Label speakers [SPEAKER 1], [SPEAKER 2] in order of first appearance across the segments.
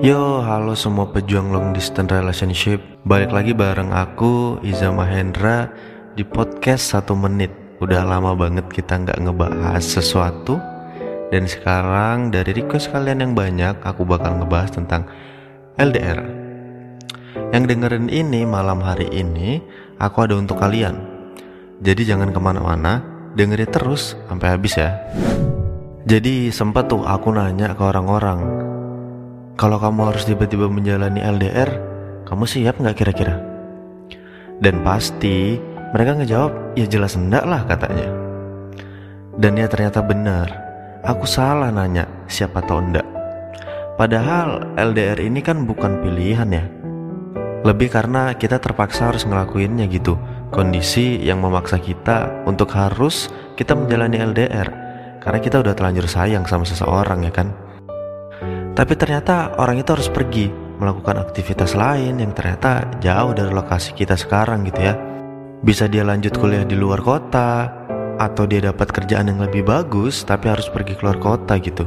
[SPEAKER 1] Yo, halo semua pejuang long distance relationship. Balik lagi bareng aku, Iza Mahendra Di podcast satu menit. Udah lama banget kita nggak ngebahas sesuatu. Dan sekarang dari request kalian yang banyak Aku bakal ngebahas tentang LDR Yang dengerin ini malam hari ini Aku ada untuk kalian. Jadi jangan ke mana-mana Dengerin terus sampai habis ya. Jadi sempat tuh aku nanya ke orang-orang kalau kamu harus tiba-tiba menjalani LDR, kamu siap nggak kira-kira? Dan pasti mereka ngejawab, ya jelas enggak lah katanya. Dan ya ternyata benar, aku salah nanya siapa tahu enggak. Padahal LDR ini kan bukan pilihan ya. Lebih karena kita terpaksa harus ngelakuinnya gitu. Kondisi yang memaksa kita untuk harus kita menjalani LDR. Karena kita udah telanjur sayang sama seseorang ya kan. Tapi ternyata orang itu harus pergi melakukan aktivitas lain yang ternyata jauh dari lokasi kita sekarang gitu ya. Bisa dia lanjut kuliah di luar kota atau dia dapat kerjaan yang lebih bagus tapi harus pergi keluar kota gitu.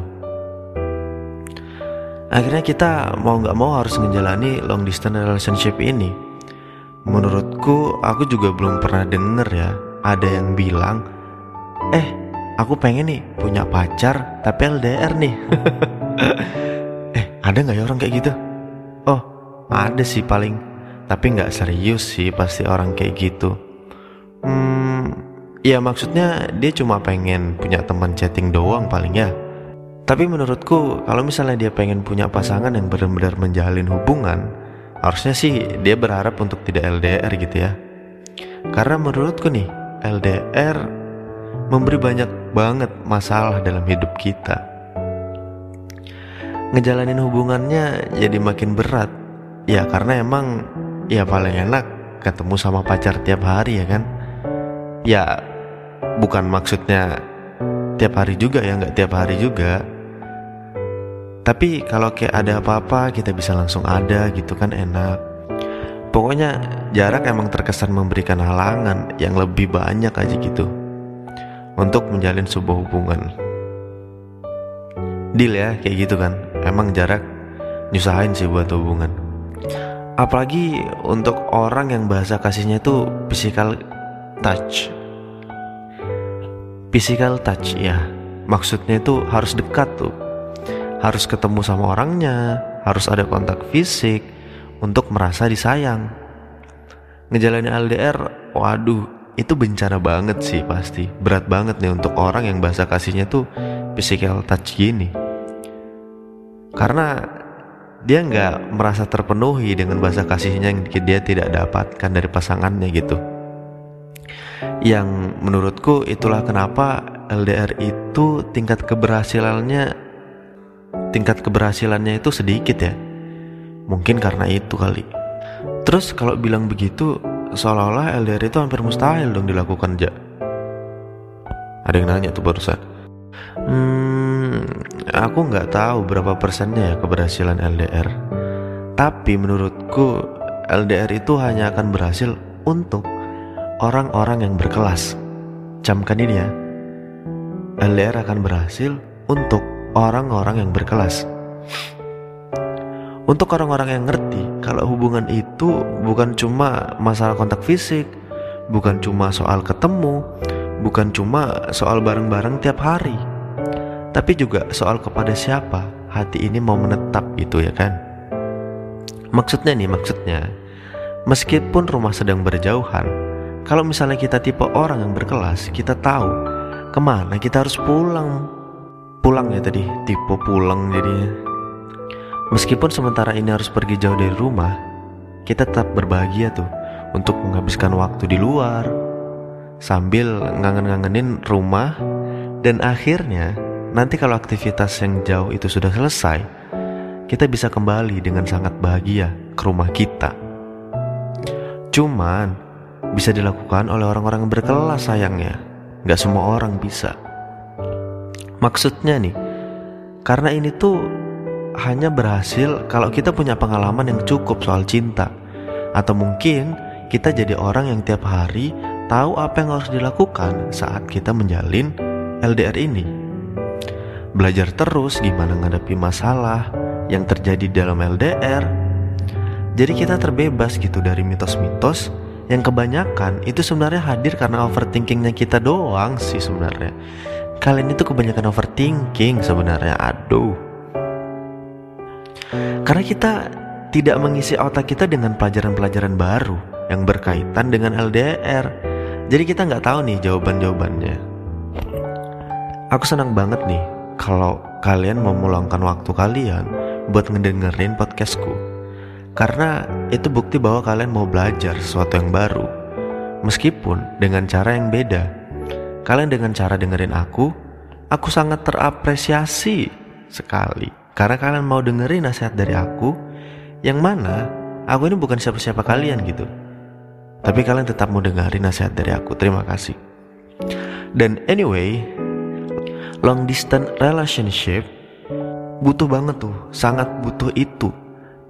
[SPEAKER 1] Akhirnya kita mau nggak mau harus menjalani long distance relationship ini. Menurutku aku juga belum pernah denger ya ada yang bilang, eh aku pengen nih punya pacar tapi LDR nih. Ada nggak ya orang kayak gitu? Oh, ada sih paling. Tapi nggak serius sih pasti orang kayak gitu. Hmm, ya maksudnya dia cuma pengen punya teman chatting doang paling ya. Tapi menurutku kalau misalnya dia pengen punya pasangan yang benar-benar menjalin hubungan, harusnya sih dia berharap untuk tidak LDR gitu ya. Karena menurutku nih, LDR memberi banyak banget masalah dalam hidup kita ngejalanin hubungannya jadi makin berat. Ya karena emang ya paling enak ketemu sama pacar tiap hari ya kan? Ya bukan maksudnya tiap hari juga ya nggak tiap hari juga. Tapi kalau kayak ada apa-apa kita bisa langsung ada gitu kan enak. Pokoknya jarak emang terkesan memberikan halangan yang lebih banyak aja gitu untuk menjalin sebuah hubungan. Deal ya kayak gitu kan emang jarak nyusahin sih buat hubungan. Apalagi untuk orang yang bahasa kasihnya itu physical touch. Physical touch ya. Maksudnya itu harus dekat tuh. Harus ketemu sama orangnya harus ada kontak fisik untuk merasa disayang. Ngejalanin LDR waduh itu bencana banget sih pasti. Berat banget nih untuk orang yang bahasa kasihnya tuh physical touch gini karena dia nggak merasa terpenuhi dengan bahasa kasihnya yang dia tidak dapatkan dari pasangannya gitu. Yang menurutku itulah kenapa LDR itu tingkat keberhasilannya tingkat keberhasilannya itu sedikit ya. Mungkin karena itu kali. Terus kalau bilang begitu seolah-olah LDR itu hampir mustahil dong dilakukan aja ada yang nanya tuh barusan. Hmm, aku nggak tahu berapa persennya ya keberhasilan LDR. Tapi menurutku LDR itu hanya akan berhasil untuk orang-orang yang berkelas. Camkan ini ya. LDR akan berhasil untuk orang-orang yang berkelas. Untuk orang-orang yang ngerti kalau hubungan itu bukan cuma masalah kontak fisik, bukan cuma soal ketemu, bukan cuma soal bareng-bareng tiap hari tapi juga soal kepada siapa hati ini mau menetap gitu ya kan? Maksudnya nih maksudnya meskipun rumah sedang berjauhan kalau misalnya kita tipe orang yang berkelas kita tahu ke mana kita harus pulang. Pulang ya tadi tipe pulang jadi meskipun sementara ini harus pergi jauh dari rumah kita tetap berbahagia tuh untuk menghabiskan waktu di luar sambil ngangen-ngangenin rumah dan akhirnya Nanti kalau aktivitas yang jauh itu sudah selesai, kita bisa kembali dengan sangat bahagia ke rumah kita. Cuman bisa dilakukan oleh orang-orang yang berkelas sayangnya. Gak semua orang bisa. Maksudnya nih, karena ini tuh hanya berhasil kalau kita punya pengalaman yang cukup soal cinta. Atau mungkin kita jadi orang yang tiap hari tahu apa yang harus dilakukan saat kita menjalin LDR ini belajar terus gimana ngadapi masalah, yang terjadi dalam LDR. Jadi kita terbebas gitu dari mitos-mitos yang kebanyakan itu sebenarnya hadir karena overthinkingnya kita doang sih sebenarnya. Kalian itu kebanyakan overthinking sebenarnya, aduh. Karena kita tidak mengisi otak kita dengan pelajaran-pelajaran baru yang berkaitan dengan LDR. Jadi kita nggak tahu nih jawaban-jawabannya. Aku senang banget nih kalau kalian mau meluangkan waktu kalian buat ngedengerin podcastku. Karena itu bukti bahwa kalian mau belajar sesuatu yang baru. Meskipun dengan cara yang beda. Kalian dengan cara dengerin aku, aku sangat terapresiasi sekali. Karena kalian mau dengerin nasihat dari aku, yang mana aku ini bukan siapa-siapa kalian gitu. Tapi kalian tetap mau dengerin nasihat dari aku. Terima kasih. Dan anyway, long distance relationship butuh banget tuh, sangat butuh itu.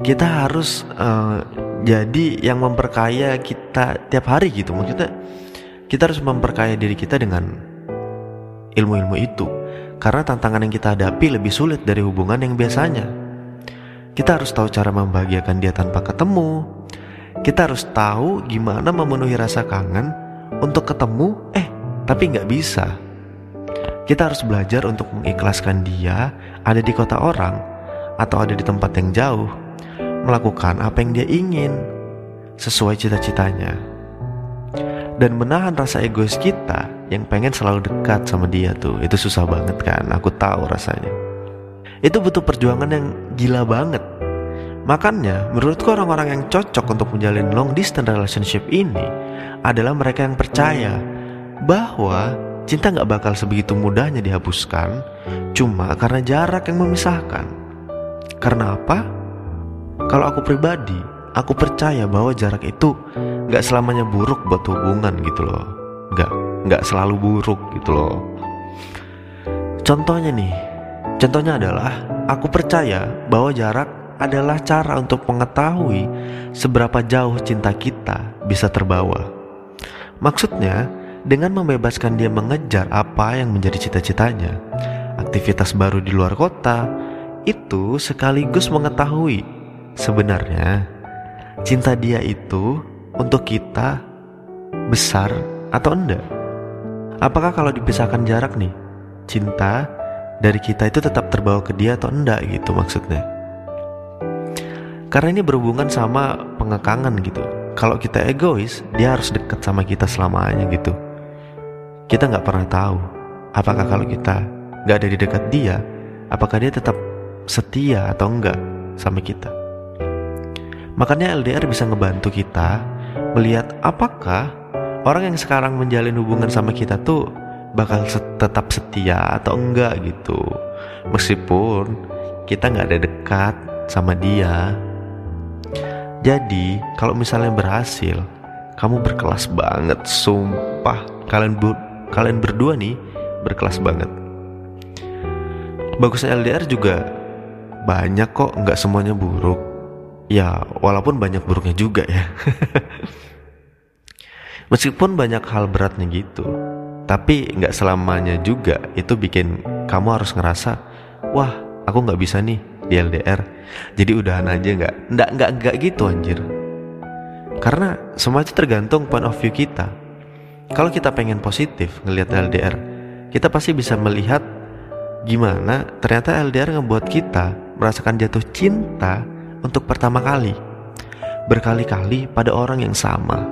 [SPEAKER 1] Kita harus uh, jadi yang memperkaya kita tiap hari gitu. Maksudnya kita harus memperkaya diri kita dengan ilmu-ilmu itu. Karena tantangan yang kita hadapi lebih sulit dari hubungan yang biasanya. Kita harus tahu cara membahagiakan dia tanpa ketemu. Kita harus tahu gimana memenuhi rasa kangen untuk ketemu, eh tapi nggak bisa kita harus belajar untuk mengikhlaskan dia ada di kota orang atau ada di tempat yang jauh, melakukan apa yang dia ingin sesuai cita-citanya, dan menahan rasa egois kita yang pengen selalu dekat sama dia tuh. Itu susah banget kan? Aku tahu rasanya. Itu butuh perjuangan yang gila banget. Makanya, menurutku orang-orang yang cocok untuk menjalin long distance relationship ini adalah mereka yang percaya bahwa Cinta gak bakal sebegitu mudahnya dihapuskan cuma karena jarak yang memisahkan. Karena apa? Kalau aku pribadi, aku percaya bahwa jarak itu gak selamanya buruk buat hubungan gitu loh. Gak, gak selalu buruk gitu loh. Contohnya nih, contohnya adalah aku percaya bahwa jarak adalah cara untuk mengetahui seberapa jauh cinta kita bisa terbawa. Maksudnya, dengan membebaskan dia mengejar apa yang menjadi cita-citanya. Aktivitas baru di luar kota itu sekaligus mengetahui sebenarnya cinta dia itu untuk kita besar atau enggak. Apakah kalau dipisahkan jarak nih, cinta dari kita itu tetap terbawa ke dia atau enggak gitu maksudnya. Karena ini berhubungan sama pengekangan gitu. Kalau kita egois, dia harus dekat sama kita selamanya gitu kita nggak pernah tahu apakah kalau kita nggak ada di dekat dia, apakah dia tetap setia atau enggak sama kita. Makanya LDR bisa ngebantu kita melihat apakah orang yang sekarang menjalin hubungan sama kita tuh bakal tetap setia atau enggak gitu. Meskipun kita nggak ada dekat sama dia. Jadi kalau misalnya berhasil, kamu berkelas banget, sumpah. Kalian kalian berdua nih berkelas banget. Bagusnya LDR juga banyak kok, nggak semuanya buruk. Ya, walaupun banyak buruknya juga ya. Meskipun banyak hal beratnya gitu, tapi nggak selamanya juga itu bikin kamu harus ngerasa, wah, aku nggak bisa nih di LDR. Jadi udahan aja nggak, nggak nggak nggak gitu anjir. Karena semua itu tergantung point of view kita kalau kita pengen positif ngelihat LDR, kita pasti bisa melihat gimana ternyata LDR ngebuat kita merasakan jatuh cinta untuk pertama kali. Berkali-kali pada orang yang sama.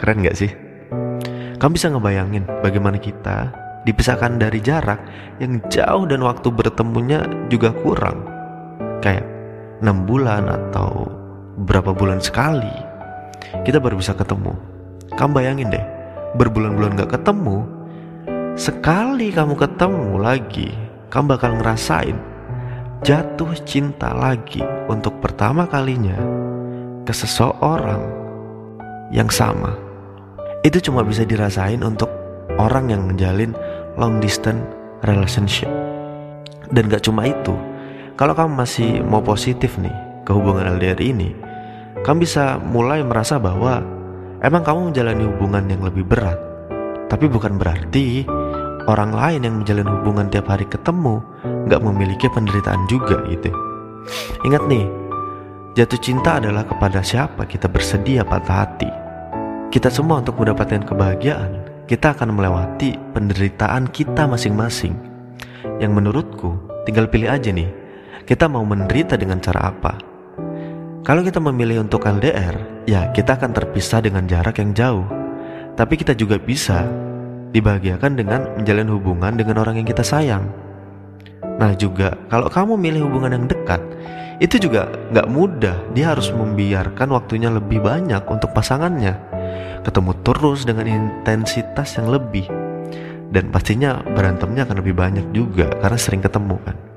[SPEAKER 1] Keren gak sih? Kamu bisa ngebayangin bagaimana kita dipisahkan dari jarak yang jauh dan waktu bertemunya juga kurang. Kayak 6 bulan atau berapa bulan sekali kita baru bisa ketemu. Kamu bayangin deh, berbulan-bulan gak ketemu, sekali kamu ketemu lagi, kamu bakal ngerasain jatuh cinta lagi untuk pertama kalinya ke seseorang yang sama. Itu cuma bisa dirasain untuk orang yang menjalin long distance relationship. Dan gak cuma itu, kalau kamu masih mau positif nih ke hubungan LDR ini, kamu bisa mulai merasa bahwa Emang kamu menjalani hubungan yang lebih berat, tapi bukan berarti orang lain yang menjalani hubungan tiap hari ketemu nggak memiliki penderitaan juga gitu. Ingat nih, jatuh cinta adalah kepada siapa kita bersedia patah hati. Kita semua untuk mendapatkan kebahagiaan, kita akan melewati penderitaan kita masing-masing. Yang menurutku, tinggal pilih aja nih, kita mau menderita dengan cara apa. Kalau kita memilih untuk LDR, ya kita akan terpisah dengan jarak yang jauh. Tapi kita juga bisa dibahagiakan dengan menjalin hubungan dengan orang yang kita sayang. Nah juga kalau kamu milih hubungan yang dekat, itu juga nggak mudah. Dia harus membiarkan waktunya lebih banyak untuk pasangannya, ketemu terus dengan intensitas yang lebih, dan pastinya berantemnya akan lebih banyak juga karena sering ketemu kan.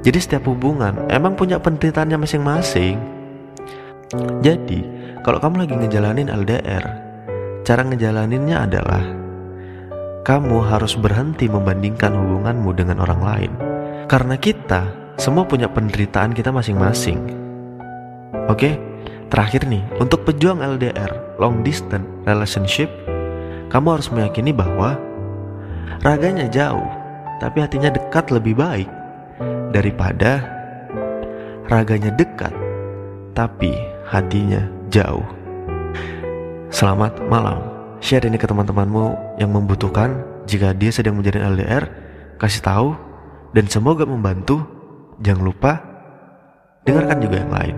[SPEAKER 1] Jadi setiap hubungan emang punya penderitaannya masing-masing. Jadi kalau kamu lagi ngejalanin LDR, cara ngejalaninnya adalah kamu harus berhenti membandingkan hubunganmu dengan orang lain. Karena kita semua punya penderitaan kita masing-masing. Oke, terakhir nih, untuk pejuang LDR, long distance relationship, kamu harus meyakini bahwa raganya jauh, tapi hatinya dekat lebih baik daripada raganya dekat, tapi hatinya jauh. Selamat malam. Share ini ke teman-temanmu yang membutuhkan. Jika dia sedang menjadi LDR kasih tahu dan semoga membantu. Jangan lupa dengarkan juga yang lain